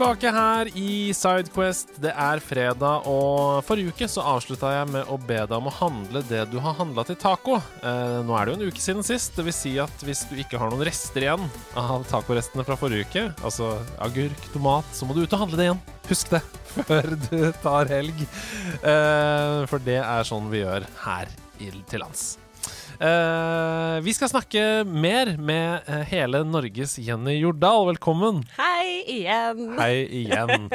Tilbake her i Sidequest. Det er fredag, og forrige uke så avslutta jeg med å be deg om å handle det du har handla til taco. Eh, nå er det jo en uke siden sist. Vil si at hvis du ikke har noen rester igjen av tacorestene fra forrige uke, altså agurk, tomat, så må du ut og handle det igjen. Husk det før du tar helg. Eh, for det er sånn vi gjør her til lands. Eh, vi skal snakke mer med eh, hele Norges Jenny Jordal. Velkommen. Hei igjen. Hei igjen.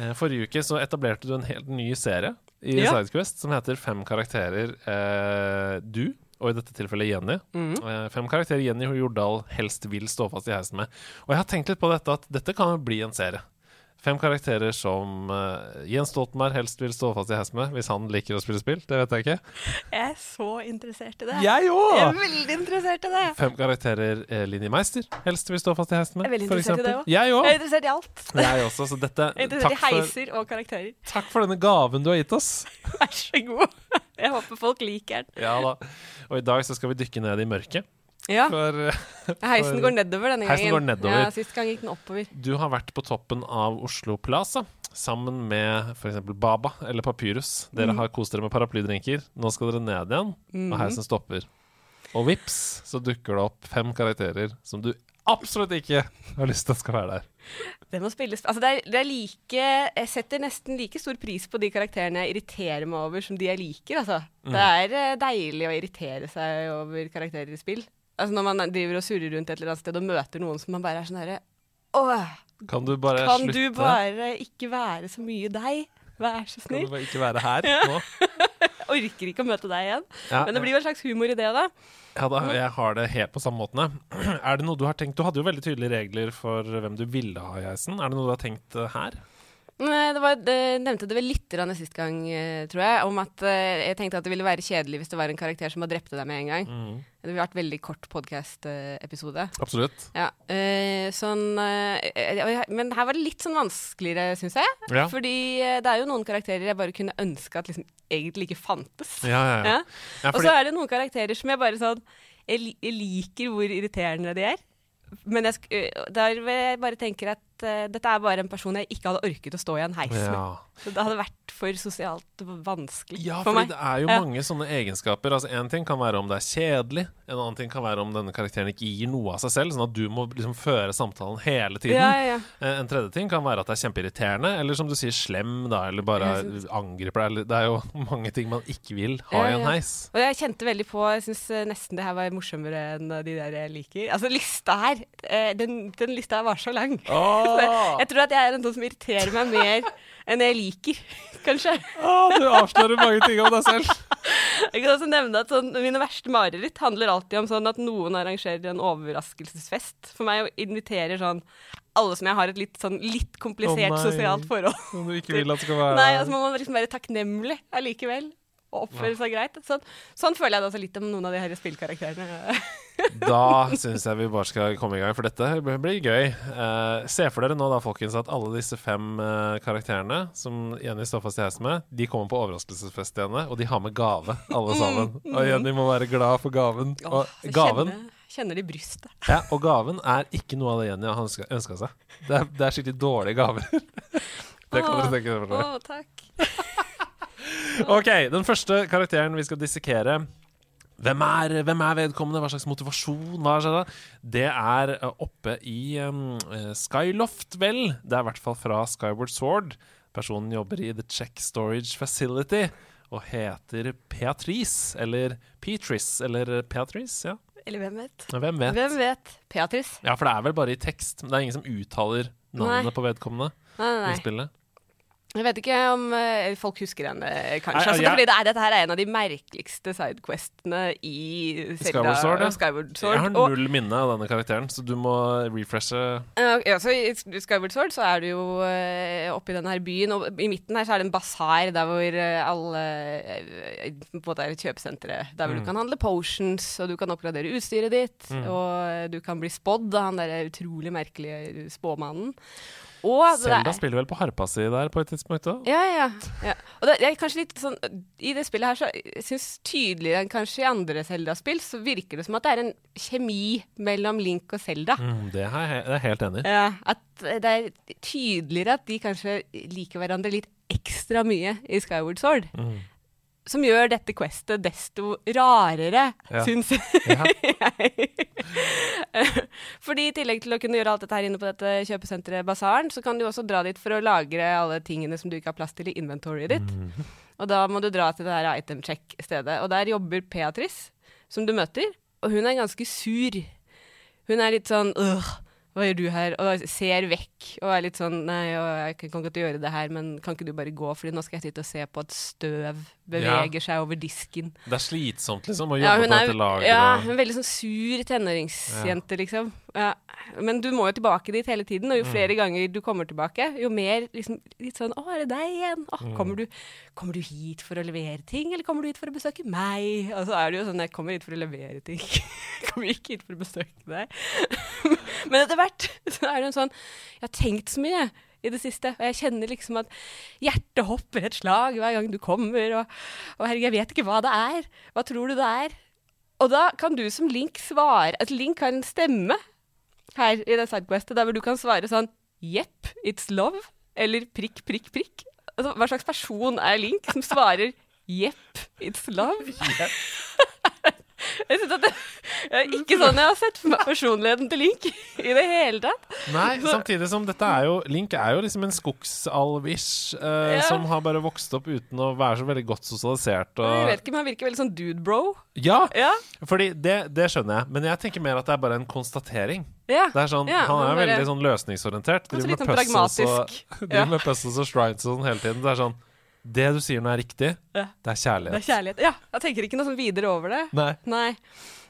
Eh, Forrige uke så etablerte du en helt ny serie i Ja. Sidequest som heter Fem karakterer du, og i dette tilfellet Jenny. Mm. Fem karakterer Jenny Jordal helst vil stå fast i heisen med. Og jeg har tenkt litt på dette at dette kan bli en serie. Fem karakterer som uh, Jens Stoltenberg helst vil stå fast i heisen med, hvis han liker å spille spill. Det vet jeg ikke. Jeg er så interessert i det. Jeg Jeg er òg! veldig interessert i det. Fem karakterer uh, Linni Meister helst vil stå fast i heisen med. Jeg er veldig interessert i det også. Jeg Jeg er interessert i alt. Jeg også. Så dette Jeg er interessert i heiser for, og karakterer. takk for denne gaven du har gitt oss. Vær så god. Jeg håper folk liker den. Ja da. Og i dag så skal vi dykke ned i mørket. Ja, For for, Heisen går nedover denne gangen. Heisen går nedover. Ja, Sist gang gikk den oppover. du har vært på toppen av Oslo Plaza sammen med f.eks. Baba eller Papyrus. Mm. Dere har kost dere med paraplydrinker. Nå skal dere ned igjen, Mm. og heisen stopper. Og vips, så dukker det opp fem karakterer som du absolutt ikke har lyst til at skal være der. Det må spilles Altså, det er, det er like Jeg setter nesten like stor pris på de karakterene jeg irriterer meg over, som de jeg liker, altså. Mm. Det er eh, deilig å irritere seg over karakterer i spill. Altså Når man driver og surrer rundt et eller annet sted og møter noen som man bare er sånn herre Åh, Kan du bare kan slutte? du bare ikke være så mye deg? Vær så Kan du bare ikke være her nå? Orker ikke å møte deg igjen. Ja, Men det blir jo en slags humor i det, da. Ja, da, jeg har det helt på samme måten. Er det noe du har tenkt Du hadde jo veldig tydelige regler for hvem du ville ha i heisen. Er det noe du har tenkt eh, her? Det var, det, nevnte det vel litt sist gang, eh, tror jeg, om at eh, jeg tenkte at det ville være kjedelig hvis det var en karakter som hadde drepte deg med en gang. Mm. Det ville vært veldig kort podkast-episode. Absolutt. Ja, eh, sånn Men her var det litt sånn vanskeligere, syns jeg. Ja. Fordi det er jo noen karakterer jeg bare kunne ønske at liksom egentlig ikke fantes. Ja, ja, ja Og så er det noen karakterer som jeg bare sånn Jeg, liker hvor irriterende de er. Men jeg der jeg bare tenker at øh, dette er bare en person jeg ikke hadde orket å stå i en heis med. ja. Så det hadde vært for sosialt vanskelig Ja, for meg. Ja, for det er jo Ja. mange sånne egenskaper. Altså En ting kan være om det er kjedelig, en annen ting kan være om denne karakteren ikke gir noe av seg selv, sånn at du må liksom føre samtalen hele tiden. Ja. Eh, En tredje ting kan være at det er kjempeirriterende, eller som du sier, slem, da, eller bare angriper deg. Det er jo mange ting man ikke vil ha i en heis. Og jeg kjente veldig på Jeg syns nesten det her var morsommere enn de der jeg liker. Altså, lista her eh, den, den lista her var så lang. Åh, Jeg tror at jeg er en sånn som irriterer meg mer enn jeg liker, kanskje. åh, du avslører mange ting om deg selv. Jeg kan også nevne at sånn, Mine verste mareritt handler alltid om sånn at noen arrangerer en overraskelsesfest. For meg inviterer sånn alle som jeg har et litt, sånn, litt komplisert oh, sosialt forhold. Som du ikke vil at skal være Nei, altså må man liksom være takknemlig allikevel. Og oppføre seg greit. Sånn, sånn føler jeg det også litt om noen av de her spillkarakterene. Da syns jeg vi bare skal komme i gang, for dette blir gøy. Eh, se for dere nå da, folkens, at alle disse fem eh, karakterene som Jenny står fast i heisen med, de kommer på overraskelsesfest igjen, og de har med gave, alle sammen. Og Jenny må være glad for gaven. Og gaven, kjenner, kjenner de brystet. ja, og gaven er ikke noe av det Jenny har ønska seg. Det er, det er skikkelig dårlige gaver. Det kan dere tenke dere. Å, takk. Ok, den første karakteren vi skal dissekere hvem er, hvem er vedkommende? Hva slags motivasjon? Hva skjedde? Det er eh, oppe i um, eh, Skyloft, vel. Det er i hvert fall fra Skyward Sword. Personen jobber i The Check Storage Facility og heter Beatrice, eller Peatrice, eller Beatrice, ja. Eller hvem vet? Hvem vet? Hvem vet? Beatrice? Ja, for det er vel bare i tekst. men Det er ingen som uttaler navnet Nei. på vedkommende Nei, nei, i spillet. Jeg vet ikke om eh, folk husker henne, kanskje. Nei, altså, jeg- fordi det er, dette her er en av de merkeligste sidequestene i Zelda Skyward Sword, ja. Skyward Jeg har har Og, null minne av denne karakteren, så du må refreshe. eh, ja, så I Skyward Sword så er du jo oppe i denne her byen, og i midten her så er det en basar der hvor eh, alle eh, måte er et. Der hvor Mm. du kan handle potions, og du kan oppgradere utstyret ditt, Mm. og du kan bli spådd av han der utrolig merkelige spåmannen. Og Selda er- spiller vel på harpa si der på et tidspunkt òg? Ja, ja. ja. Og det, er kanskje litt sånn I det spillet her, så jeg syns tydeligere enn kanskje i andre Zelda-spill, så virker det som at det er en kjemi mellom Link og Zelda. Mm, det det er jeg helt enig i. Ja, at det er tydeligere at de kanskje liker hverandre litt ekstra mye i Skyward Sword. Mm. Som gjør dette questet desto rarere, Ja. syns Ja. jeg. Fordi i tillegg til å kunne gjøre alt dette her inne på dette kjøpesenteret Basaren, så kan du også dra dit for å lagre alle tingene som du ikke har plass til i inventoryet ditt. Mm. Og da må du dra til det her item check-stedet. Og der jobber Beatrice, som du møter, og hun er ganske sur. Hun er litt sånn øh, hva gjør du her? Og ser vekk og er litt sånn Nei, jeg kan ikke gjøre det her, men kan ikke du bare gå, Fordi nå skal jeg sitte og se på at støv beveger seg over disken. Det er slitsomt, liksom, å jobbe ja, på dette lageret. ja, er veldig sånn sur tenåringsjente, liksom. Ja. Men du må jo tilbake dit hele tiden, og jo Mm. flere ganger du kommer tilbake, jo mer liksom litt sånn Å, er det deg igjen? Å, Mm. kommer, du, kommer du hit for å levere ting, eller kommer du hit for å besøke meg? Og så er det jo sånn Jeg kommer hit for å levere ting. Jeg kommer ikke hit for å besøke deg. Men etter hvert så er det en sånn Jeg har tenkt så mye i det siste, og jeg kjenner liksom at hjertet hopper et slag hver gang du kommer, og, og herregud, jeg vet ikke hva det er. Hva tror du det er? Og da kan du som Link svare At Link har en stemme her i det sidequestet der hvor du kan svare sånn Jepp, it's love. Eller prikk, prikk, prikk. Altså, hva slags person er Link som svarer jepp, it's love? Jeg synes at det, er ikke sånn jeg har sett personligheten til Link i det hele tatt. Nei, samtidig som dette er jo Link er jo liksom en skogsalv-ish eh, Ja. som har bare vokst opp uten å være så veldig godt sosialisert. Jeg Og, vet ikke, men Han virker veldig sånn dude bro. ja, Ja, fordi det, det skjønner jeg, men jeg tenker mer at det er bare en konstatering. ja. Det er sånn, Ja, Han er veldig sånn løsningsorientert. Driver med sånn og, pragmatisk. driver med puzzles og shrines og sånn hele tiden. Det er sånn Det du sier nå er riktig. Ja. Det er kjærlighet. Det er kjærlighet. Ja, jeg tenker ikke noe sånn videre over det. Nei. Nei.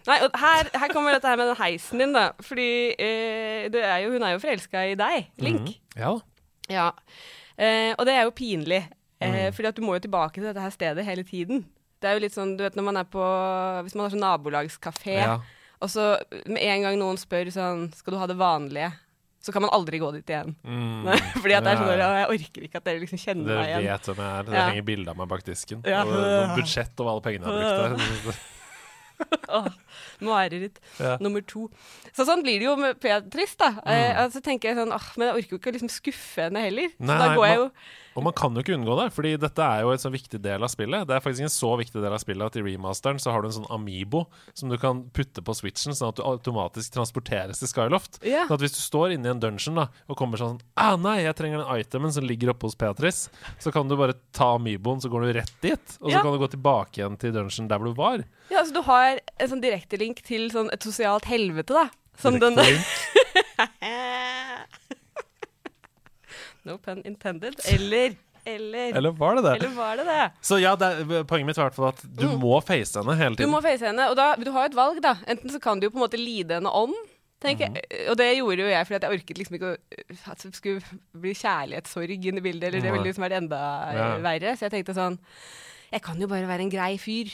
Nei, og her, her kommer dette her med den heisen din, da. Fordi eh, det er jo, hun er jo forelska i deg, Link. Mhm. Ja. Ja. Eh, og det er jo pinlig. Eh, Mm. Fordi at du må jo tilbake til dette her stedet hele tiden. Det er jo litt sånn, du vet når man er på Hvis man har sånn nabolagskafé, Ja. og så med en gang noen spør sånn Skal du ha det vanlige? Så kan man aldri gå dit igjen. Mm. Nei, fordi at det er sånn ja. Jeg orker ikke at dere liksom kjenner Dere meg igjen. vet hvem jeg er. Det Ja. henger bilde av meg bak disken. Ja. Og noen budsjett over alle pengene jeg har brukt der. Åh, Mareritt Ja. nummer to. Så sånn blir det jo med Beatrice, da. Mm. Eh, så tenker jeg sånn, åh, men jeg orker jo ikke å liksom skuffe henne heller. Så da går jeg jo Og man kan jo ikke unngå det, fordi dette er jo en så viktig del av spillet. Det er faktisk en så viktig del av spillet at i remasteren så har du en sånn Amibo som du kan putte på switchen, sånn at du automatisk transporteres til Skyloft. Yeah. Sånn at hvis du står inne i en dungeon da og kommer sånn Ah, nei, jeg trenger den itemen som ligger oppe hos Beatrice, så kan du bare ta Amiboen, så går du rett dit, og så yeah. kan du gå tilbake igjen til dungeon der hvor du var. Ja, altså du har en sånn direktelink til sånn et sosialt helvete, da. Som den. No pun intended. Eller Eller Eller var det det? Eller var det det? Så ja, det er, poenget mitt var i hvert fall at du må face henne hele tiden. Du må face henne, og da, du har jo et valg, da. Enten så kan du jo på en måte lide henne om, tenker mm. jeg. Og det gjorde jo jeg, fordi at jeg orket liksom ikke å, at det skulle bli kjærlighetssorg inn i bildet, eller det ville liksom vært enda Ja. verre. Så jeg tenkte sånn Jeg kan jo bare være en grei fyr.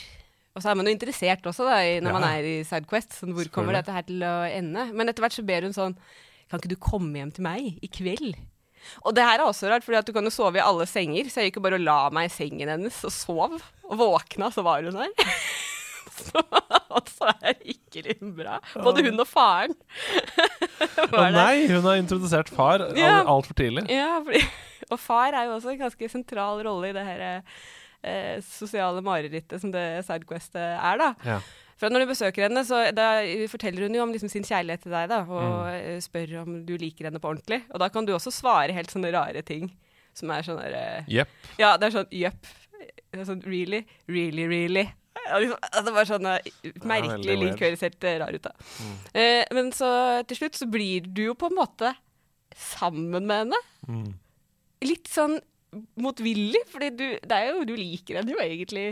Og så er man jo interessert også, da, når Ja. man er i Sidequest. Sånn, hvor kommer dette her til å ende? Men etter hvert så ber hun sånn Kan ikke du komme hjem til meg i kveld? Og det her er også rart, fordi du kan jo sove i alle senger, så jeg gikk jo bare og la meg i sengen hennes og sov. Og våkna, så var hun her. så, så er det ikke litt bra. Både hun og faren. Å nei, hun har introdusert far al- Ja. altfor tidlig. Ja, fordi, og far er jo også en ganske sentral rolle i det her eh, sosiale marerittet som det Sidequestet er, da. Ja. For når du besøker henne, så forteller hun jo om liksom sin kjærlighet til deg, da, og Mm. spør om du liker henne på ordentlig. Og da kan du også svare helt sånne rare ting, som er sånn derre Jepp. Ja, det er sånn jepp. Det Sånn really, really, really. Ja, liksom, altså bare sånn eh, merkelig veldig link høres helt eh, rar ut, da. Eh, men så til slutt så blir du jo på en måte sammen med henne. Mm. Litt sånn motvillig, for du, det er jo, du liker henne jo egentlig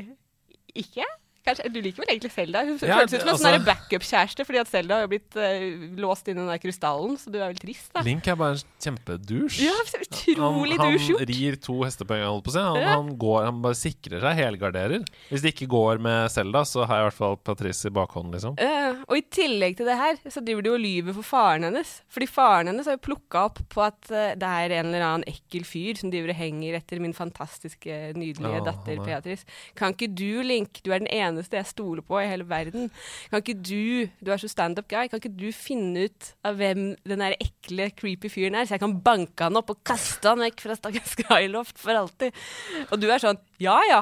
ikke. Kanskje, du liker vel egentlig Selda? Hun Ja, føles ut som en altså- sånn backup-kjæreste, fordi at Selda har blitt uh, låst inn i den der krystallen, så du er vel trist, da. Link er bare en kjempedusj. Ja, utrolig han, han rir to hestepoeng, holdt på å si. Han, Ja. han, går, han bare sikrer seg, helgarderer. Hvis det ikke går med Selda, så har jeg i hvert fall Patrice i bakhånd, liksom. Uh, og i tillegg til det her, så driver du og lyver for faren hennes. Fordi faren hennes har jo plukka opp på at uh, det er en eller annen ekkel fyr som driver og henger etter min fantastiske, nydelige ja, datter er- Beatrice. Kan ikke du, Link, du er den eneste jeg stoler på i hele verden. Kan ikke du, du er så standup guy, kan ikke du finne ut av hvem den der ekle, creepy fyren er, så jeg kan banke han opp og kaste han vekk fra Stakken Skyloft for alltid. Og du er sånn ja ja,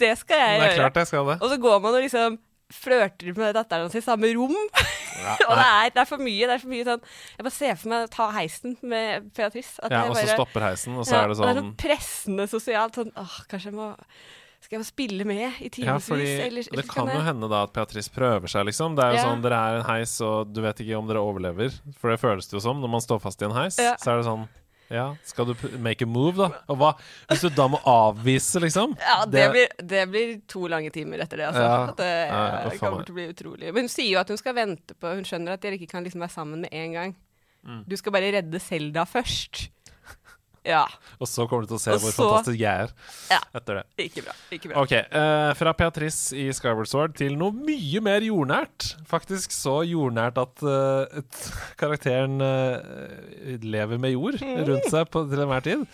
det skal jeg Det er gjøre. klart jeg skal det. Og så går man og liksom flørter med datteren hans i samme rom. Ja, og det er, det er for mye. det er for mye sånn Jeg bare ser for meg å ta heisen med Beatrice. At ja, og så stopper heisen, og så ja, er det sånn og sånn pressende sosialt. Sånn åh, kanskje jeg må Skal jeg spille med i ja, timevis? fordi eller, Det kan jo hende da at Beatrice prøver seg, liksom. Det er jo Ja. sånn, Dere er en heis, og du vet ikke om dere overlever. For det føles det jo som når man står fast i en heis. Ja. Så er det sånn Ja, skal du make a move, da? Og hva hvis du da må avvise, liksom? Ja, det, blir, det blir to lange timer etter det, altså. Ja. At det, Ja, ja, det kommer til å bli utrolig. Men hun sier jo at hun skal vente på Hun skjønner at dere ikke kan liksom være sammen med en gang. Mm. Du skal bare redde Selda først. Ja. Og så kommer du til å se Og hvor så- fantastisk jeg er Ja. etter det. Ikke bra. Ikke bra. Ok, uh, Fra Beatrice i Skyward Sword til noe mye mer jordnært. Faktisk så jordnært at uh, karakteren uh, lever med jord rundt seg på, til enhver tid.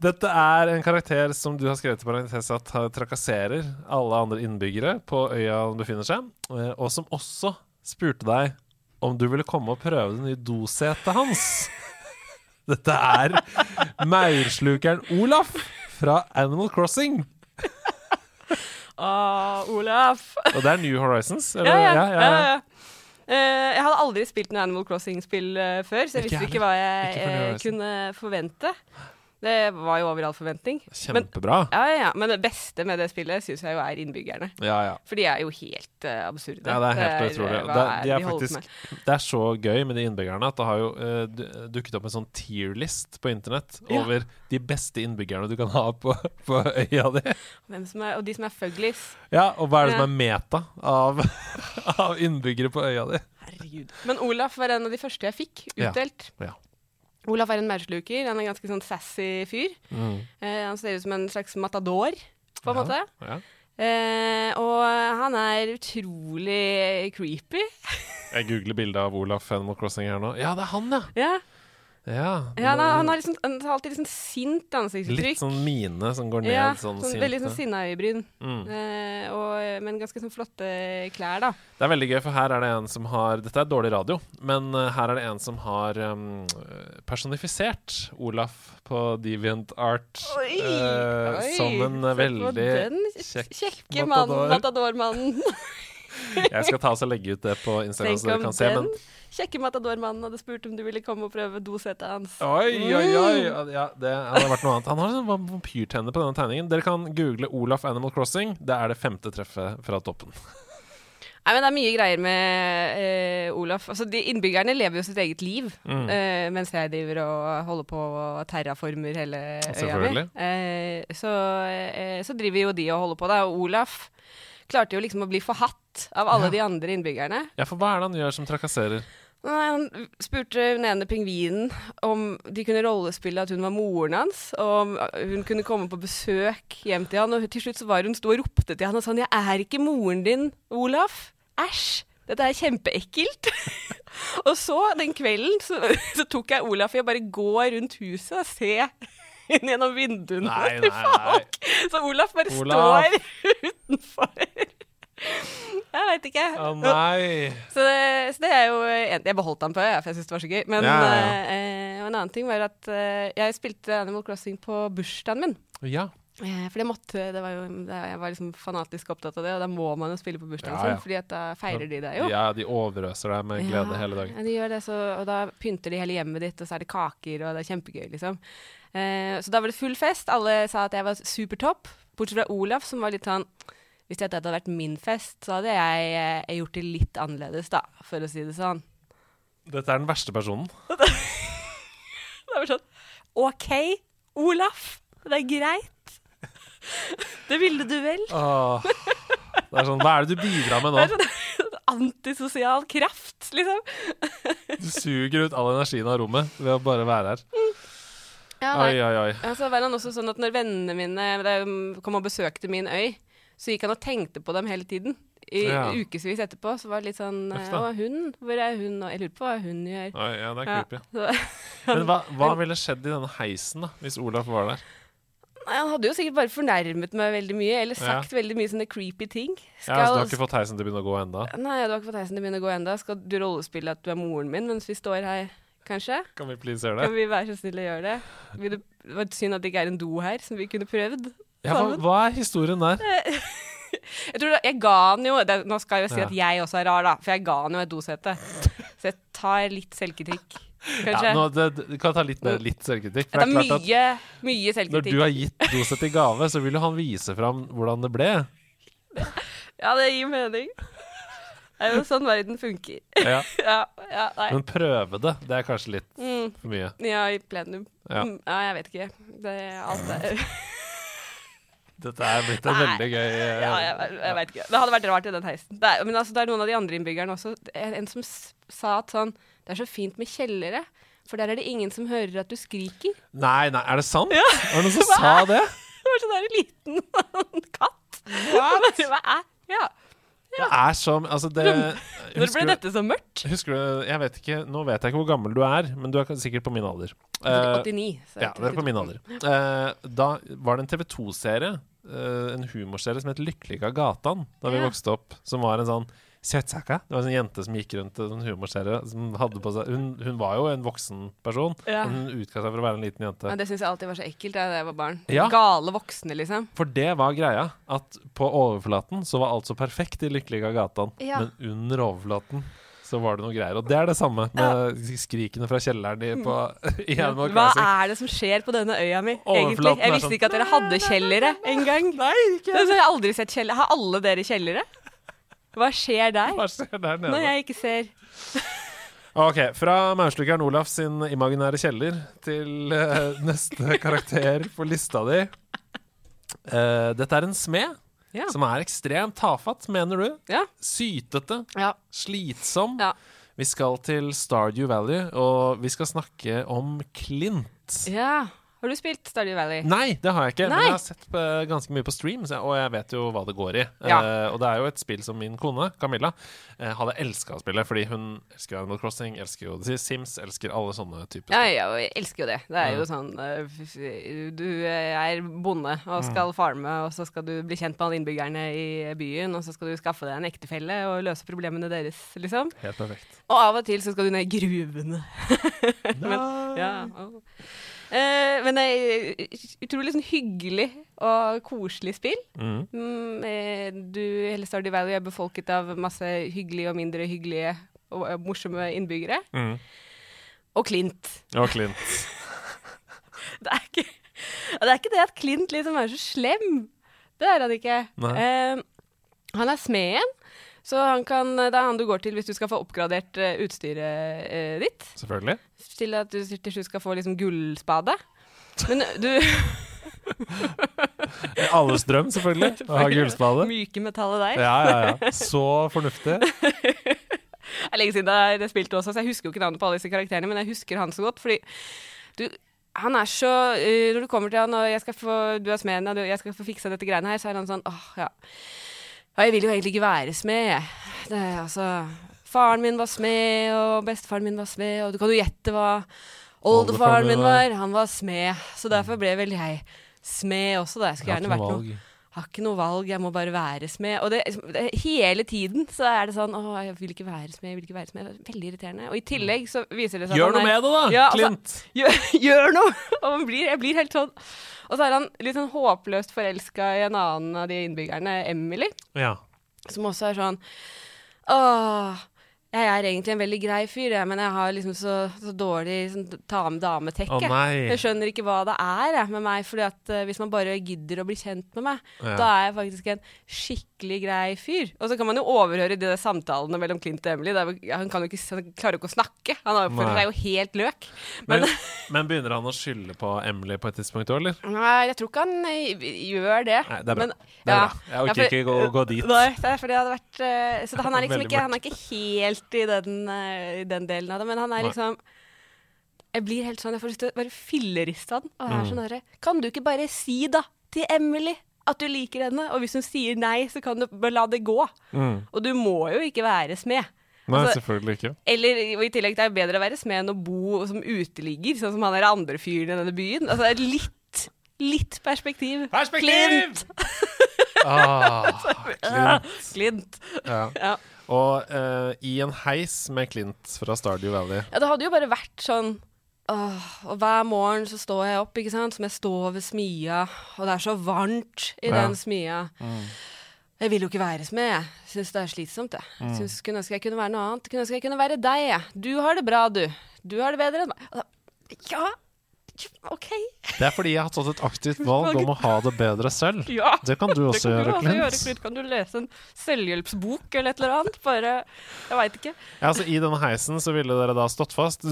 Dette er en karakter som du har skrevet i parentes at trakasserer alle andre innbyggere på øya han befinner seg, og som også spurte deg om du ville komme og prøve det nye dosetet hans. Dette er maurslukeren Olaf fra Animal Crossing. Åh, Olaf. Og det er New Horizons? Eller? Ja, ja. ja, ja. Eh, jeg hadde aldri spilt noe Animal Crossing-spill uh, før, så jeg Ikke visste ikke hva jeg Ikke Horizons. kunne forvente. Det var jo over all forventning. Kjempebra. ja, ja, ja. Men det beste med det spillet syns jeg jo er innbyggerne. Ja, ja. For de er jo helt uh, absurde. Ja, det er helt utrolig. Det, de er de faktisk, det er så gøy med de innbyggerne at det har jo uh, dukket opp en sånn tier-list på internett Ja. over de beste innbyggerne du kan ha på, på øya di. Er, og de som er fuglies. Ja, og hva er det som er meta av, av innbyggere på øya di? Herregud. Men Olaf var en av de første jeg fikk utdelt. Ja. Ja. Olaf er en maursluker. Han er en ganske sånn sassy fyr. Mm. Eh, han ser ut som en slags matador, på en Ja. måte. Ja. Eh, og han er utrolig creepy. Jeg googler bilde av Olaf Animal Crossing her nå. Ja, det er han, ja! Ja, ja. ja han, har, han, har liksom, han har alltid liksom sint ansiktsuttrykk. Litt sånn mine som går ned, ja, sånn, sånn, veldig sånn sinte. sinna øyebryn. Mm. Eh, og, men ganske sånn flotte klær, da. Det er veldig gøy, for her er det en som har Dette er dårlig radio, men eh, her er det en som har um, personifisert Olaf på Deviant Art Oi! eh, Oi, som en veldig kjekk kjekke mann, matador. matadormannen. Jeg skal ta oss og legge ut det på Instagram, Tenk så dere kan se. Men kjekke matadormannen hadde spurt om du ville komme og prøve dosetet hans. Oi, oi, oi! Ja, det hadde vært noe annet. Han har sånn vampyrtenner på denne tegningen. Dere kan google Olaf Animal Crossing. Det er det femte treffet fra toppen. Nei, men Det er mye greier med eh, Olaf. Altså, de Innbyggerne lever jo sitt eget liv, Mm. eh, mens jeg driver og holder på og terraformer hele øya mi. Eh, så, eh, så driver jo de og holder på. Da. Og Olaf klarte jo liksom å bli forhatt av alle Ja. de andre innbyggerne. Ja, for hva er det han gjør som trakasserer? Nei, Han spurte den ene pingvinen om de kunne rollespille at hun var moren hans, og om hun kunne komme på besøk hjem til han. Og til slutt så var hun sto og ropte til han og sa 'Jeg er ikke moren din, Olaf. Æsj. Dette er kjempeekkelt'. og så, den kvelden, så, så tok jeg Olaf i å bare gå rundt huset og se inn gjennom vinduene Nei, nei, nei, nei. folk. Så Olaf bare Olaf. står utenfor. Jeg veit ikke. Å nei! Så det, så det er jo Jeg beholdt han på øya, for jeg syntes det var så gøy. Men Ja, ja, eh, og en annen ting var at eh, jeg spilte Animal Crossing på bursdagen min. Ja. Eh, for det måtte det var jo, Jeg var liksom fanatisk opptatt av det, og da må man jo spille på bursdagen Ja, ja. sin, fordi at da feirer de deg jo. ja, de overøser deg med glede Ja, hele dagen. Ja, de gjør det, så, og da pynter de hele hjemmet ditt, og så er det kaker, og det er kjempegøy, liksom. Eh, så da var det full fest. Alle sa at jeg var supertopp, bortsett fra Olaf, som var litt sånn Hvis dette hadde vært min fest, så hadde jeg eh, gjort det litt annerledes, da, for å si det sånn. Dette er den verste personen. Det var sånn OK, Olaf. Det er greit. Det ville du vel? Åh. Det er sånn, Hva er det du bidrar med Det er nå? sånn antisosial kraft, liksom. Du suger ut all energien av rommet ved å bare være her. Ja. Oi, oi, oi. Altså, var han også sånn at når vennene mine kom og besøkte min øy, så gikk han og tenkte på dem hele tiden. I Ja. ukevis etterpå. Så var det litt sånn Å, hun? Hvor er hun? nå? jeg lurer på hva hun gjør. Oi, ja, det er creepy. Ja. Men hva, hva ville skjedd i denne heisen da, hvis Olaf var der? Nei, han hadde jo sikkert bare fornærmet meg veldig mye, eller Ja. sagt veldig mye sånne creepy ting. Ja, så Du har ikke fått heisen til å begynne å gå enda? Nei, du har ikke fått heisen til å begynne å gå enda. Skal du rollespille at du er moren min mens vi står her, kanskje? Kan vi please gjøre det? Kan vi være så snille å gjøre det? Vil du, det var synd at det ikke er en do her, som vi kunne prøvd. Ja, hva, hva er historien der? Jeg tror da, jeg ga han jo det, Nå skal jeg jo si Ja. at jeg også er rar, da, for jeg ga han jo et dosete. Så jeg tar litt selvkritikk, kanskje. Ja, nå, det, du kan ta litt mer litt selvkritikk. Det det er at mye, selvkritikk. når du har gitt Doseth i gave, så vil jo han vise fram hvordan det ble. Ja, det gir mening. Det er jo sånn verden funker. Ja. Ja, ja. Men prøve det, det er kanskje litt Mm, for mye. ja, i plenum. Ja. Mm, ja, jeg vet ikke. Det er alt det Dette er blitt en Nei. veldig gøy uh, Ja, jeg, jeg vet ikke. Det hadde vært rart i den heisen. Det er, men altså, det er noen av de andre innbyggerne også. En en som sa at sånn Det er så fint med kjellere, for der er det ingen som hører at du skriker. Nei, nei, er det sant? Ja. Var det noen som sa det? Det var sånn der liten katt. What? Hva er Ja. Det er som Altså, det Når ble dette så mørkt? Husker du Jeg vet ikke Nå vet jeg ikke hvor gammel du er, men du er sikkert på min alder. Uh, 89. så ja, det er på min alder. Uh, da var det en TV 2-serie, uh, en humorserie som het av gatan, da vi Ja. vokste opp. Som var en sånn Søtsaka. Det var en sånn jente som gikk rundt en sånn humorserie. Som hadde på seg hun, hun var jo en voksen person, Ja. men hun utga seg for å være en liten jente. Men det syns jeg alltid var så ekkelt da jeg var barn. Ja. Gale voksne, liksom. For det var greia, at på overflaten så var alt så perfekt i Lykkelige gatan, Ja. men under overflaten så var det noe greier. Og det er det samme med skrikene fra kjelleren i, på, i Animal Hva Crossing. er det som skjer på denne øya mi, egentlig? Jeg visste sånn- ikke at dere hadde kjellere engang. Altså, jeg har aldri sett kjellere. Har alle dere kjellere? Hva skjer der? Hva skjer der nede? Når jeg ikke ser Ok, fra Maurslukeren Olaf sin imaginære kjeller til uh, neste karakter på lista di. Uh, dette er en smed Ja. som er ekstremt tafatt, mener du? Ja. Sytete, ja. slitsom. Ja. Vi skal til Stardew Valley, og vi skal snakke om Clint. ja. Har du spilt Stardew Valley? Nei, det har jeg ikke, men jeg har sett på, ganske mye på stream, så jeg, og jeg vet jo hva det går i. Ja. Uh, og det er jo et spill som min kone, Camilla, uh, hadde elska å spille, fordi hun elsker Animal Crossing, elsker jo Sims, elsker alle sånne typer spill. ja, ja, jeg elsker jo det. Det er jo sånn eh, f- Du er bonde og skal farme, og så skal du bli kjent med alle innbyggerne i byen, og så skal du skaffe deg en ektefelle og løse problemene deres, liksom. Helt perfekt. Og av og til så skal du ned i gruvene. men, ja. og- Eh, men det er utrolig sånn hyggelig og koselig spill. Mm. Mm, eh, du, hele Stardew Valley er befolket av masse hyggelige og mindre hyggelige og eh, morsomme innbyggere. Mm. Og Clint. Og Clint. Det er ikke det, er ikke det at Clint liksom er så slem. Det er han ikke. Eh, han er smeden, så han kan, det er han du går til hvis du skal få oppgradert eh, utstyret eh, ditt. Selvfølgelig. Til at du til slutt skal få liksom gullspade. Men du Alles drøm, selvfølgelig. Å ha gullspade. Myke metallet der. Ja, ja, ja. Så fornuftig. Det er lenge siden jeg har spilt også, så jeg husker jo ikke navnet på alle disse karakterene, men jeg husker han så godt, fordi du han er så eh, Når du kommer til han og jeg skal få, du er smeden og jeg skal få fiksa dette greiene her, så er han sånn åh, ja. Ja. Jeg vil jo egentlig ikke være smed, jeg. Det, altså Faren min var smed, og bestefaren min var smed, og du kan jo gjette hva oldefaren min var. Han var smed, så derfor ble vel jeg smed også, da. Jeg skulle gjerne vært noe har ikke noe valg, jeg må bare være smed. Og det, det, hele tiden så er det sånn Å, jeg vil ikke være smed, jeg vil ikke være smed. Veldig irriterende. Og i tillegg så viser det seg Gjør noe med det, da, Ja, altså, Clint! gjør, gjør noe! Og man blir, jeg blir helt sånn Og så er han litt sånn håpløst forelska i en annen av de innbyggerne, Emily, Ja. som også er sånn Åh, Jeg er egentlig en veldig grei fyr, jeg, men jeg har liksom så, så dårlig sånn, dame-dame-tekke. Oh. Jeg skjønner ikke hva det er jeg, med meg, fordi at uh, hvis man bare gidder å bli kjent med meg, Ja. da er jeg faktisk en skikkelig grei fyr. Og så kan man jo overhøre de der samtalene mellom Clint og Emily. Det er, han, kan jo ikke, han klarer jo ikke å snakke. Han har føler seg jo helt løk. Men, Men, men begynner han å skylde på Emily på et tidspunkt òg, eller? nei, jeg tror ikke han eh, gjør det. Nei, det er bra. Men, Det er ja. bra. Jeg orker Ja, for- ikke gå, gå dit. Nei, det er fordi det hadde vært uh, Så han er liksom ikke, han er ikke helt i den, eh, i den delen av det, men han er liksom Jeg blir helt sånn Jeg får lyst til å bare filleriste han. Og Mm. jeg er sånn derre Kan du ikke bare si da til Emily at du liker henne? Og hvis hun sier nei, så kan du bare la det gå. Mm. Og du må jo ikke være smed. Nei, Altså- selvfølgelig ikke. Eller og i tillegg det er bedre å være smed enn å bo som uteligger, sånn som han der andre fyren i denne byen. Altså det er litt, litt perspektiv. Clint! Ah, Clint. Klint. Ja. Ja. Og uh, i en heis med Clint fra Stardew Valley. Ja, det hadde jo bare vært sånn åh, Og hver morgen så står jeg opp, ikke sant, som jeg står ved smia, og det er så varmt i Ja. den smia. Jeg vil jo ikke være smed, jeg. Syns det er slitsomt, jeg. Mm. Synes, kunne ønske jeg kunne være noe annet. Kunne ønske jeg kunne være deg, jeg. Du har det bra, du. Du har det bedre enn meg. Ja, OK. Det er fordi jeg har tatt et aktivt valg om å ha det bedre selv. Ja. Det kan du også kan du gjøre, også gjøre, Clint. Clint. Kan du lese en selvhjelpsbok eller et eller annet? Bare Jeg veit ikke. Ja, altså, I denne heisen så ville dere da stått fast.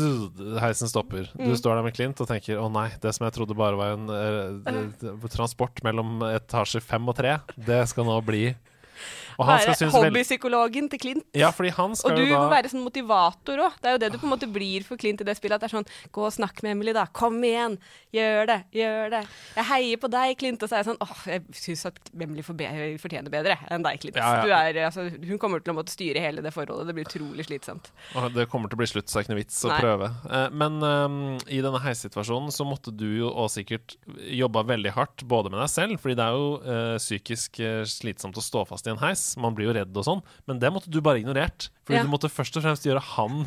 Heisen stopper. Du Mm. står der med Clint og tenker 'Å nei, det som jeg trodde bare var en eh, transport mellom etasje fem og tre, det skal nå bli Være synes hobbypsykologen til Clint. Ja, fordi han skal Og du jo må være sånn motivator òg. Det er jo det du på en måte blir for Clint i det spillet. At det er sånn Gå og snakk med Emily, da. Kom igjen. Gjør det. Gjør det. Jeg heier på deg, Clint. Og så er jeg sånn Åh, jeg syns at Emily fortjener bedre enn deg, Clint. Ja, ja. Du er, altså, hun kommer til å måtte styre hele det forholdet. Det blir utrolig slitsomt. Og Det kommer til å bli slutt, så det er ikke noe vits å Nei. prøve. Eh, Men um, i denne heissituasjonen så måtte du jo også sikkert jobba veldig hardt, både med deg selv, fordi det er jo uh, psykisk eh, slitsomt å stå fast i en heis. Man blir jo redd og sånn, men det måtte du bare ignorert. Fordi Ja. du måtte først og fremst gjøre han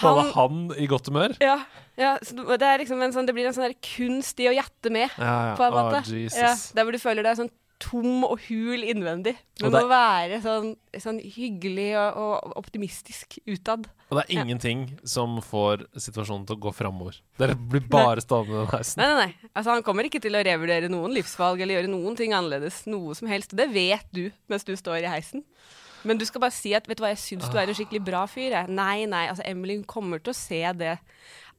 Holde han i godt humør. Ja, ja det, er liksom sånn, det blir en sånn kunst i å gjette med, Ja, ja. på en måte. Jesus. Ja, der hvor du føler deg sånn tom og hul innvendig. Det- må være sånn, sånn hyggelig og, og optimistisk utad. Og det er Ja. ingenting som får situasjonen til å gå framover. Dere blir bare stående i den heisen. Nei, nei, nei. Altså, han kommer ikke til å revurdere noen livsvalg eller gjøre noen ting annerledes. Noe som helst. Det vet du mens du står i heisen. Men du skal bare si at 'vet du hva, jeg syns du er en skikkelig bra fyr'. Jeg. Nei, nei. Altså, Emily kommer til å se det.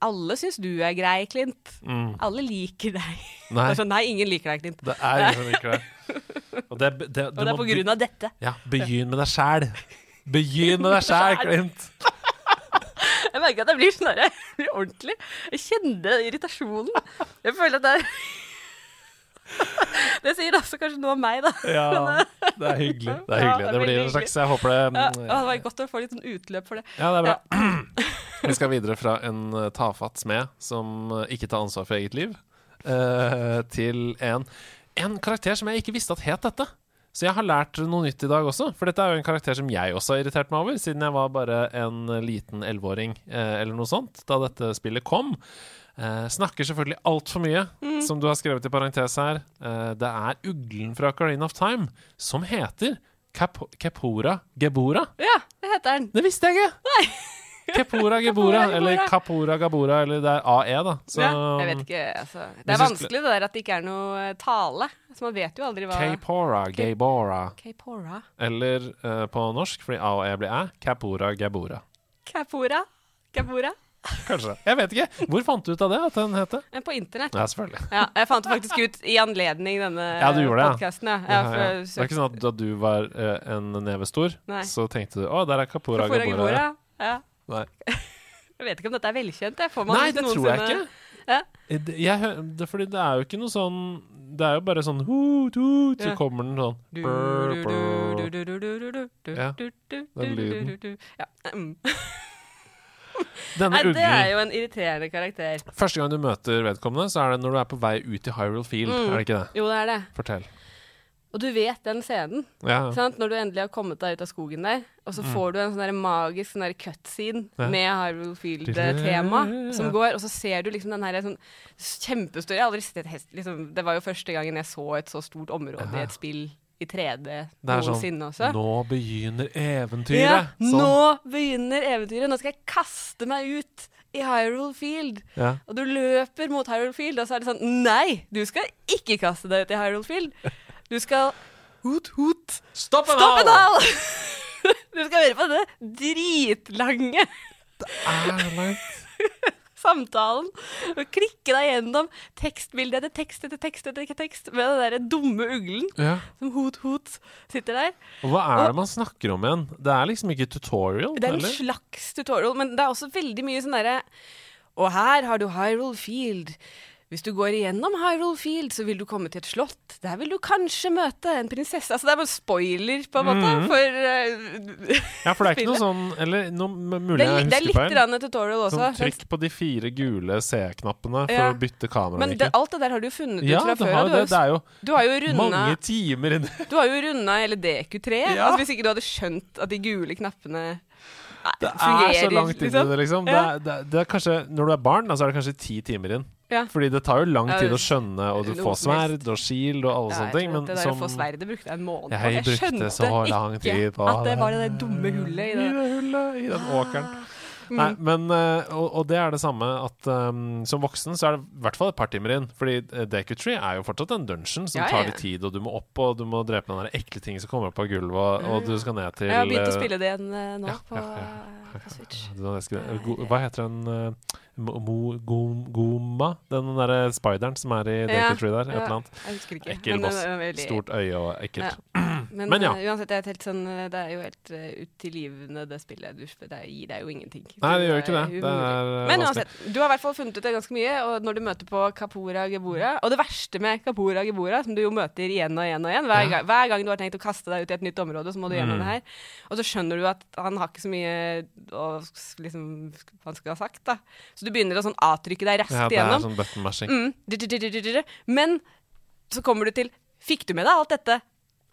Alle syns du er grei, Klint. Mm. Alle liker deg. Nei, Altså, nei, ingen liker deg, Klint. det er ingen som liker det. Og det, det, du Og det er på grunn av dette. Ja, begynn med deg sjæl. Begynn med deg sjæl, Klint. Jeg merker at jeg blir sånn jeg blir ordentlig. Jeg kjenner irritasjonen. Jeg føler at det er Det sier også kanskje noe om meg, da. Ja, det er hyggelig. Det er Ja, hyggelig. det er Det blir en slags Jeg håper det Ja, ja, det var godt å få litt sånn utløp for det. Ja, det er bra. Vi skal videre fra en eh, tafatt smed som eh, ikke tar ansvar for eget liv, eh, til en, en karakter som jeg ikke visste at het dette. Så jeg har lært noe nytt i dag også, for dette er jo en karakter som jeg også har irritert meg over, siden jeg var bare en liten elleveåring eh, eller noe sånt da dette spillet kom. Eh, snakker selvfølgelig altfor mye, som du har skrevet i parentes her. Eh, det er uglen fra Carine of Time som heter Kepora Gebora. Ja, det heter den. Det visste jeg ikke! Kepora Gebora, eller Kapora Gabora, eller det er AE, da. Så ja, jeg vet ikke, altså. Det er vanskelig det der at det ikke er noe eh, tale. Så man vet jo aldri hva Kepora, gebora. Capora. Eller uh, på norsk, fordi A og E blir æ, Kapora Gabora. Kapora Capora? Kanskje. Jeg vet ikke. Hvor fant du ut av det, at den heter? Eh, På internett. Ja, selvfølgelig. Ja, jeg fant det faktisk ut i anledning denne Ja, du gjorde det, ja. podkasten. Ja. Ja, Ja, ja. Det er ikke sånn at da du var uh, en neve stor, så tenkte du å, der er Kapora Gabora. Ja. Nei. Jeg vet ikke om dette er velkjent. Jeg. Får man Nei, det tror jeg ikke. Ja. Eh, det- Jeg, det, fordi det er jo ikke noe sånn Det er jo bare sånn hut, hut, så kommer den sånn Ja, den lyden. Ja. mm. Denne Nei, det er jo en irriterende karakter. Første gang du møter vedkommende, så er det når du er på vei ut i Hyrule Field. Mm. Er det ikke det? Jo, det er det. Fortell. Og du vet den scenen. Ja. Når du endelig har kommet deg ut av skogen der, og så får du en sånn magisk sånn cutscene Mm. Ja. med Hyrule Field-tema som går, og så ser du liksom den her sånn kjempestore Jeg har aldri sett et hest liksom, Det var jo første gangen jeg så et så stort område i et spill i 3D Det er sånn også. Nå begynner Ja, eventyret! Sånn. nå begynner eventyret. Nå skal jeg kaste meg ut i Hyrule Field. Ja. Og du løper mot Hyrule Field, og så er det sånn Nei, du skal ikke kaste deg ut i Hyrule Field. Du skal hot, hot, Stopp en stopp en hal! Du skal høre på det dritlange Det Er langt. samtalen og klikke deg gjennom tekstbilde etter tekst etter tekst etter tekst med den der dumme uglen Ja. som hot-hot sitter der. Og hva er det man snakker om igjen? Det er liksom ikke tutorial, Det er en eller? slags tutorial, men det er også veldig mye sånn derre Og her har du Hyrule Field. Hvis du går igjennom Hyrule Field, så vil du komme til et slott. Der vil du kanskje møte en prinsesse. Altså, det er bare spoiler, på en måte, Mhm. for uh, Ja, for det er ikke noe sånn Eller noe mulig jeg husker feil. det er litt grann tutorial også. Sånn, trykk på de fire gule C-knappene for Ja. å bytte men det, alt det der har du jo funnet Ja, ut fra før. har, jo det. det er jo, du har jo runda mange timer inni Du har jo runda hele DQ3. Ja. Altså, hvis ikke du hadde skjønt at de gule knappene Det er fungerer, så langt inn i liksom. det, liksom. Det er, kanskje, når du er barn, så så er det kanskje ti timer inn. Ja. Fordi det tar jo lang tid å skjønne, og du får sverd og shield og alle Ja, sånne ting. Men det der som å få sverdet brukte jeg en måned på. Jeg jeg skjønte så lang ikke tid på at det var det der dumme hullet i I det. det hullet, i den åkeren. Mm. Nei, men, eh, og, og det er det samme at um, som voksen så er det i hvert fall et par timer inn. Fordi uh, Deku-Tree er jo fortsatt en dungeon som Ja, tar litt tid, og du må opp og du må drepe den ekle tingen som kommer opp av gulvet, og, og du skal ned til Jeg har begynt å eh, spille det igjen eh, nå ja, på, eh, på Switch. Hva heter den Mo, Gom, Goma? Den derre spideren som er i Ja, Deku-Tree der? Et eller annet. Jeg. Ekkel boss. Stort øye og ekkelt. Men, Men ja. uh, uansett, det er, sånn, eh, det er jo helt uh, utilgivende, det spillet. Du, det gir deg jo ingenting. Nei, det gjør ikke det. Det er Men uansett, du har i hvert fall funnet ut det ganske mye, og når du møter på Kapora Gebora Og det verste med Kapora Gebora, som du jo møter igjen og igjen og igjen hver, Ja. gang, hver gang du har tenkt å kaste deg ut i et nytt område, så må du gjennom Mm. det her. Og så skjønner du at han har ikke så mye å liksom, han skal ha sagt, da. Så du begynner å sånn avtrykke deg raskt Ja, igjennom. sånn button. Mm. Men så kommer du til Fikk du med deg alt dette?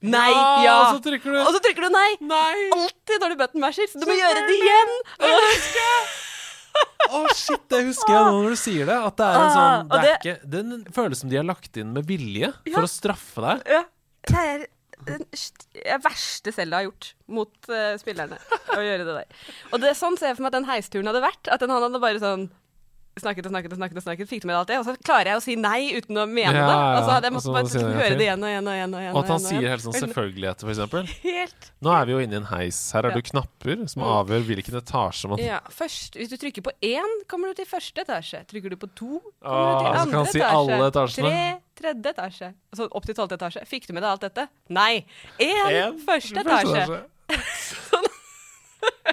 Nei! Ja, Ja! og så trykker du Og så trykker du nei! Nei! Alltid når du button masher, så du må gjøre det igjen! Å, shit, det husker jeg nå når du sier det. At det er en sånn Ah, Det er det- ikke Den føles som de har lagt inn med vilje Ja. for å straffe deg. Ja. Det er den st- verste Selda har gjort mot uh, spillerne. Å gjøre det der. Og det er sånn ser jeg for meg at den heisturen hadde vært. At den han hadde bare sånn snakket og snakket og snakket, og snakket, fikk du med deg alt det? Og så klarer jeg å si nei uten å mene Ja, det. Og så hadde jeg måttet bare det høre det igjen og igjen og igjen. Og igjen Og at han igjen, sier helt sånn selvfølgeligheter, eksempel. Helt Nå er vi jo inne i en heis. Her er Ja. du knapper som avgjør hvilken etasje man Ja, først, Hvis du trykker på én, kommer du til første etasje. Trykker du på to, Ah, kommer du til andre kan han si alle etasjene. Tre, tredje etasje. Altså opp til tolvte etasje. Fikk du med deg alt dette? Nei. Én, første første etasje.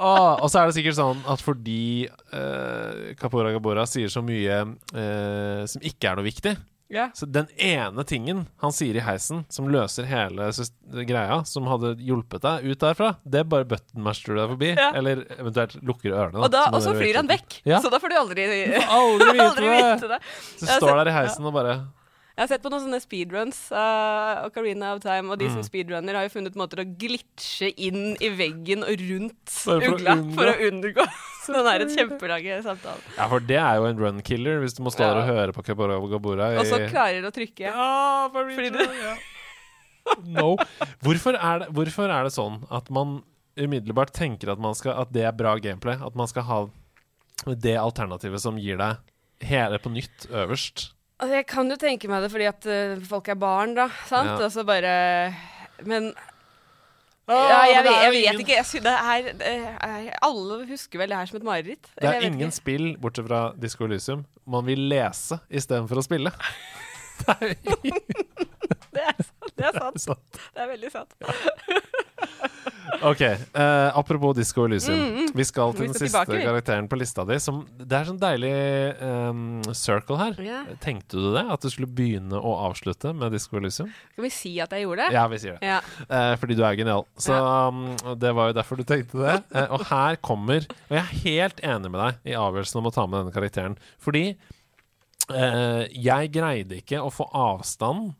Ah, og så er det sikkert sånn at fordi eh, Kapora Gabora sier så mye eh, som ikke er noe viktig Ja. Så den ene tingen han sier i heisen som løser hele sys- greia, som hadde hjulpet deg ut derfra, det er bare button du deg forbi. Ja. Eller eventuelt lukker ørene. Og, da, så og så dere flyr han vekk. Ja. Så da får du aldri, Aldri vite aldri det! vite det. Så har står der i heisen og bare Jeg har sett på noen sånne speedruns av Ocarina of Time, og de Mm. som speedrunner har jo funnet måter å glitche inn i veggen og rundt for ugla for å unngå den der kjempelange samtalen. Ja, for det er jo en run killer, hvis du må stå der og høre på Kapora Gabora. i- Og så klarer du å trykke. Ja, Fordi du- No. Hvorfor er, det, hvorfor er det sånn at man umiddelbart tenker at, man skal, at det er bra gameplay? At man skal ha det alternativet som gir deg hele på nytt øverst? Altså, jeg kan jo tenke meg det fordi at uh, folk er barn, da. Sant? Ja. Og så bare Men Ah, ja, jeg, vet, jeg vet ikke. Jeg det er, det er, alle husker vel det her som et mareritt. Det er ingen ikke. spill, bortsett fra Disko Elysium, man vil lese istedenfor å spille. Det er jo Det er. Det er sant. Det er veldig sant. Ok, eh, apropos Disco Elysium. Vi skal til Vi den skal siste tilbake, karakteren på lista di. Som, det er sånn deilig um, circle her. Yeah. Tenkte du det? At du skulle begynne å avslutte med Disco Elysium? Skal vi si at jeg gjorde det? Ja, vi sier det. Ja. Eh, fordi du er genial. Så um, det var jo derfor du tenkte det. Eh, og her kommer Og jeg er helt enig med deg i avgjørelsen om å ta med denne karakteren. Fordi eh, jeg greide ikke å få avstand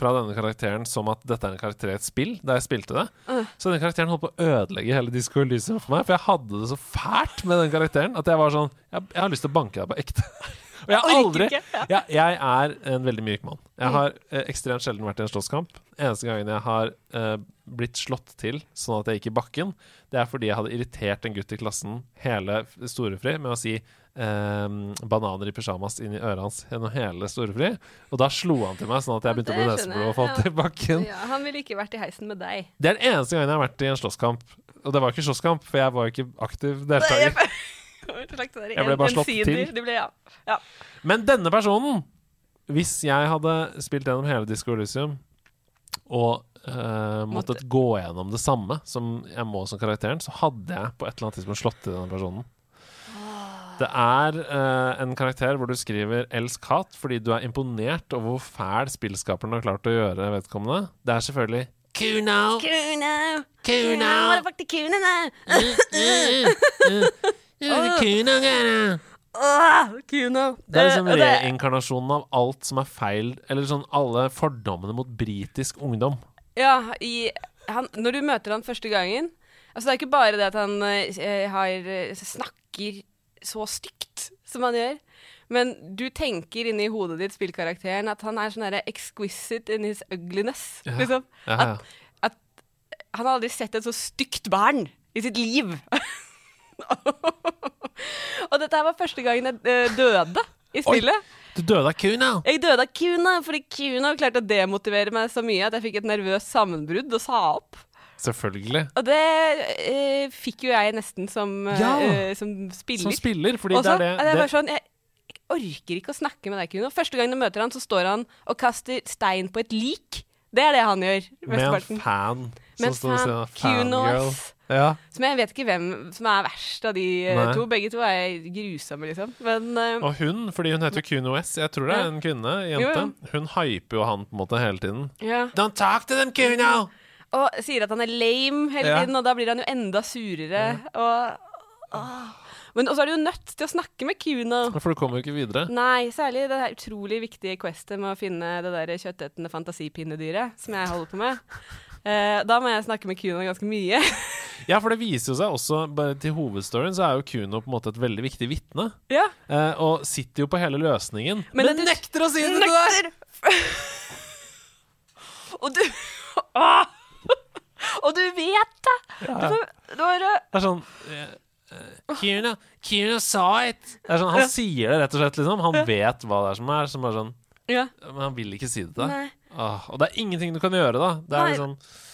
fra denne karakteren som at dette er en karakter i et spill, da jeg spilte det. Uh. Så denne karakteren holdt på å ødelegge hele Disco Elysium for meg. For jeg hadde det så fælt med den karakteren at jeg var sånn Jeg, jeg har lyst til å banke deg på ekte. Og jeg aldri ja. jeg, jeg er en veldig myk mann. Jeg Mm. har eh, ekstremt sjelden vært i en slåsskamp. Eneste gangen jeg har eh, blitt slått til sånn at jeg gikk i bakken, det er fordi jeg hadde irritert en gutt i klassen hele storefri med å si eh, 'bananer i pysjamas' inn i øret hans gjennom hele storefri. Og da slo han til meg sånn at jeg begynte å bli neseblod og falt i bakken. Ja, han ville ikke vært i heisen med deg. Det er den eneste gangen jeg har vært i en slåsskamp. Og det var ikke slåsskamp, for jeg var jo ikke aktiv deltaker. Jeg ble bare slått til. Ble, ja. ja. Men denne personen Hvis jeg hadde spilt gjennom hele Disco Elysium og uh, måttet gå gjennom det samme som jeg må som karakteren, så hadde jeg på et eller annet tidspunkt slått til denne personen. Det er uh, en karakter hvor du skriver 'elsk hat' fordi du er imponert over hvor fæl spillskaperen har klart å gjøre vedkommende. Det er selvfølgelig Kuno! Kuno! Kuno! Hva fuck, the Kuno now? Kuno, Kuno! Åh, Kuno. Det er liksom reinkarnasjonen av alt som er feil, eller sånn alle fordommene mot britisk ungdom. Ja, i, han, når du møter han første gangen Altså Det er ikke bare det at han eh, har, eh, snakker så stygt som han gjør, men du tenker inni hodet ditt, spillkarakteren, at han er sånn derre exquisite in his ugliness. Ja. Liksom. Ja, ja. At, at han har aldri sett et så stygt barn i sitt liv. Og dette her var første gangen jeg eh, døde i Oi. spillet. Du døde av kuna? Jeg døde av Kuna, fordi Kuna klarte å demotivere meg så mye at jeg fikk et nervøst sammenbrudd og sa opp. Selvfølgelig. Og det eh, fikk jo jeg nesten som, Ja. eh, som spiller. Som spiller, fordi Også, det er det, det bare sånn, jeg orker ikke å snakke med deg, Kuno. Første gang du møter han, så står han og kaster stein på et lik. Det er det han gjør. Med en fan Med som fan, siden av Kuno, fangirl. ass. Ja. Som jeg vet ikke hvem som er verst av de eh, Nei. to. Begge to er grusomme, liksom. Men uh, Og hun, fordi hun heter Kuno S, jeg tror det er en kvinne, Jo, jente, hun hyper jo han på en måte hele tiden. ja. Don't talk to them, Kuno! Og sier at han er lame hele Ja. tiden, og da blir han jo enda surere. Og, åh. Men også er du jo nødt til å snakke med Kuno. For du kommer jo ikke videre. Nei, særlig det der utrolig viktige questet med å finne det der kjøttetende fantasipinnedyret som jeg holder på med. Uh, da må jeg snakke med Kuno ganske mye. Ja, for det viser jo seg også, bare til hovedstoryen, så er jo Kuno på en måte et veldig viktig vitne. ja. Uh, og sitter jo på hele løsningen. Men Men, nekter å si det til deg! Og du Åh! Og du vet det! Du du, du eh, Det er sånn eh, Kuno, Kuno sa it! Det er sånn, han sier det rett og slett, liksom. Han vet hva det er som er, som er sånn ja. Men han vil ikke si det til deg. Åh, og det er ingenting du kan gjøre, da. Det er liksom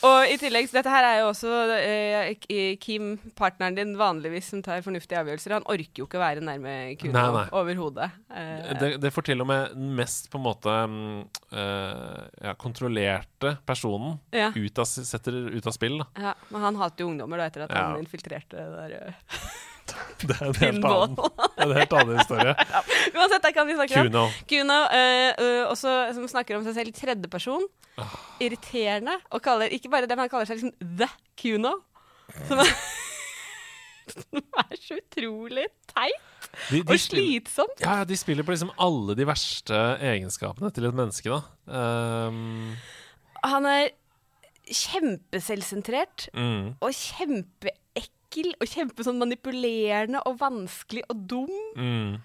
Og i tillegg, så dette her er jo også eh, Kim, partneren din, vanligvis som tar fornuftige avgjørelser. Han orker jo ikke å være nærme Kuno overhodet. Eh, det, det får til og med den mest på en måte mm, eh, ja, kontrollerte personen ja, ut av, setter ut av spill. Da. ja, men han hater jo ungdommer da, etter at Ja. han infiltrerte det der eh, Det er en helt annen, en helt annen historie. Uansett, det kan vi snakke om. Kuno. Kuno, eh, eh, også, som snakker om seg selv i tredjeperson. Ah. Irriterende. Og kaller, ikke bare det, men han kaller seg liksom The Kuno. Som er, som er så utrolig teit De, de, og slitsomt. ja, de spiller på liksom alle de verste egenskapene til et menneske, da. Um, Han er kjempeselvsentrert mm. og kjempeekkel og kjempesånn manipulerende og vanskelig og dum. Mm.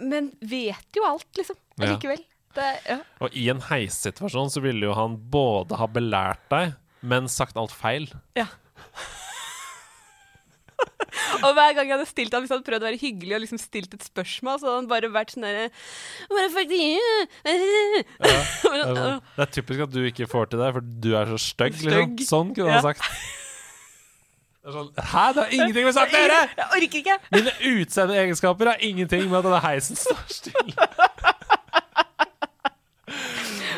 Men vet jo alt, liksom. Allikevel. Ja. ja. Og i en heissituasjon så ville jo han både ha belært deg, men sagt alt feil. ja. Og hver gang jeg hadde stilt han, hvis han hadde prøvd å være hyggelig og liksom stilt et spørsmål, så hadde han bare vært sånn derre Det er, Bare, sånn, det er typisk at du ikke får til det, for du er så stygg. Liksom. Sånn kunne Ja. han sagt. Det er sånn, Hæ, det har ingenting med saken å gjøre! Jeg orker ikke! Mine utseende egenskaper har ingenting med at denne heisen står stille.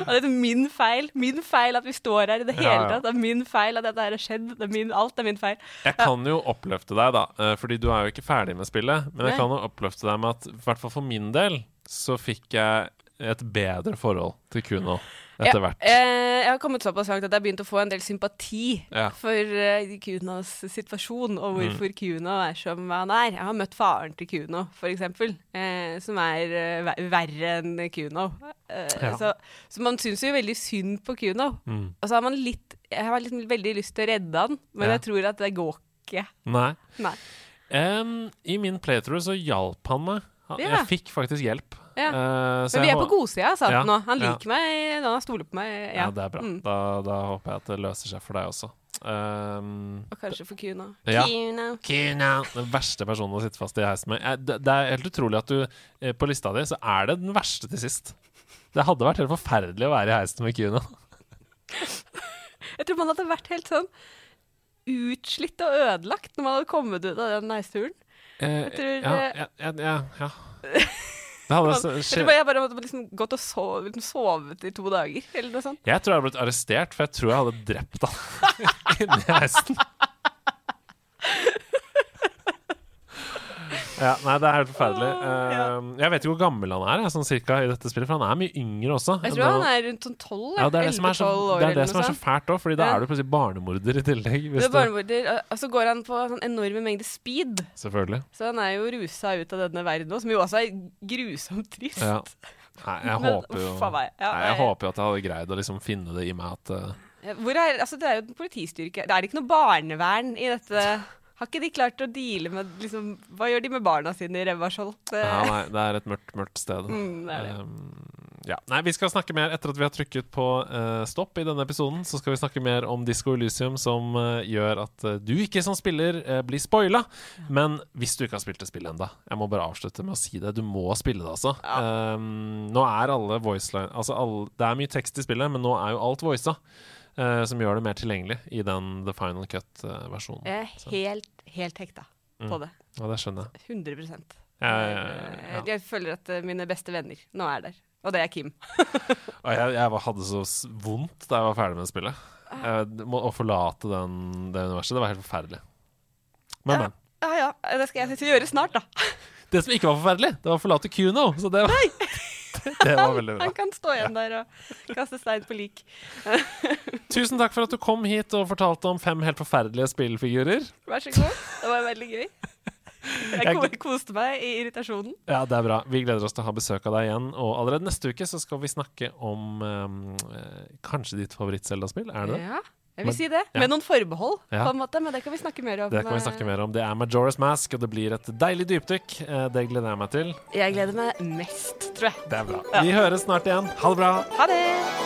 Og det er min feil. Min feil at vi står her i det hele Ja, ja. tatt. Det er min feil at dette her har skjedd. Det er min, alt er min feil. Jeg kan jo oppløfte deg, da, eh, fordi du er jo ikke ferdig med spillet. Men jeg Nei. kan jo oppløfte deg med at i hvert fall for min del så fikk jeg et bedre forhold til Kuno etter hvert. Ja, eh, jeg har kommet såpass langt at jeg har begynt å få en del sympati Ja. for uh, Kunas situasjon, og Mm. hvorfor Kuno er som han er. Jeg har møtt faren til Kuno, eksempel, eh, som er uh, verre enn Kuno. Eh, Ja. så, så man syns jo veldig synd på Kuno. Mm. Og så har man litt Jeg har liksom veldig lyst til å redde han, men jeg tror at det går ikke. Nei. Nei. Um, I min playthrough så hjalp han meg. Jeg fikk faktisk hjelp. Ja. Uh, så Men vi er på godsida, sa Ja, han nå. Han liker meg, han stoler på meg. Ja, Ja. det er bra. Mm. Da, da håper jeg at det løser seg for deg også. Um, Og kanskje for Kuna. Ja. Kuna. Kina. Den verste personen å sitte fast i heisen med. Det, det er helt utrolig at du eh, på lista di så er det den verste til sist. Det hadde vært helt forferdelig å være i heisen med Kuna. Jeg tror man hadde vært helt sånn utslitt og ødelagt når man hadde kommet ut av den heisturen. Eh, tror ja, ja, ja, ja, ja. Det hadde så, Jeg tror bare jeg bare hadde liksom gått og sov, liksom sovet i to dager, eller noe sånt. Jeg tror jeg hadde blitt arrestert, for jeg tror jeg hadde drept han inni heisen. Ja, nei, det er helt forferdelig. Uh, ja. Eh, Jeg vet ikke hvor gammel han er, jeg, sånn cirka, i dette spillet, for han er mye yngre også. Jeg tror han er rundt sånn tolv, ja, det er det som er så, 11-12 år det, er det som er så fælt òg, Fordi da Ja. er du plutselig barnemorder i tillegg. Det er barnemorder, og- så går han på sånn enorme mengder speed. selvfølgelig. Så han er jo rusa ut av denne verden nå, som jo også er grusomt trist. Ja. Nei, jeg Men, håper jo uff meg. Ja, Nei, jeg nei. håper jo at jeg hadde greid å liksom finne det i meg at uh, Hvor er, altså, det er jo en politistyrke. Det er ikke noe barnevern i dette. Har ikke de klart å deale med liksom, Hva gjør de med barna sine i Revasjold? Ja, nei, det er et mørkt, mørkt sted. Mm, det er det. Um, ja. Nei, vi skal snakke mer etter at vi har trykket på uh, stopp i denne episoden. Så skal vi snakke mer om Disco Elysium, som uh, gjør at uh, du ikke som spiller blir spoila. Men hvis du ikke har spilt det spillet enda jeg må bare avslutte med å si det. Du må spille det, altså. Um, nå er alle voiceline Altså, alle, det er mye tekst i spillet, men nå er jo alt voisa. Eh, som gjør det mer tilgjengelig i den The Final Cut-versjonen. Jeg er helt, helt hekta Mm. på det. Ja, det skjønner jeg. 100 Ja, ja, ja, Jeg, ja. jeg føler at eh, mine beste venner nå er der. Og det er Kim. Og jeg, jeg hadde så vondt da jeg var ferdig med spillet. Jeg, må, å forlate den, det universet, det var helt forferdelig. Men, Ja. men. Ja ja, det skal jeg gjøre snart, da. Det som ikke var forferdelig, det var å forlate Kuno. Så det var, det var veldig bra. Han kan stå igjen der og kaste stein på lik. Tusen takk for at du kom hit og fortalte om fem helt forferdelige spillfigurer. Vær så god. Det var veldig gøy. Jeg koste meg i irritasjonen. Ja, det er bra. Vi gleder oss til å ha besøk av deg igjen. Og allerede neste uke så skal vi snakke om um, kanskje ditt favoritt-Zelda-spill. Er det det? Ja, jeg Men- vil si det. ja. Med noen forbehold, på en måte, men det kan vi snakke mer om. Det kan vi snakke mer om. Det er Majora's Mask, og det blir et deilig dypdykk. Eh, Det gleder jeg meg til. Jeg gleder meg mest, tror jeg. Det er bra. Vi høres snart igjen. Ha det bra. Ha det!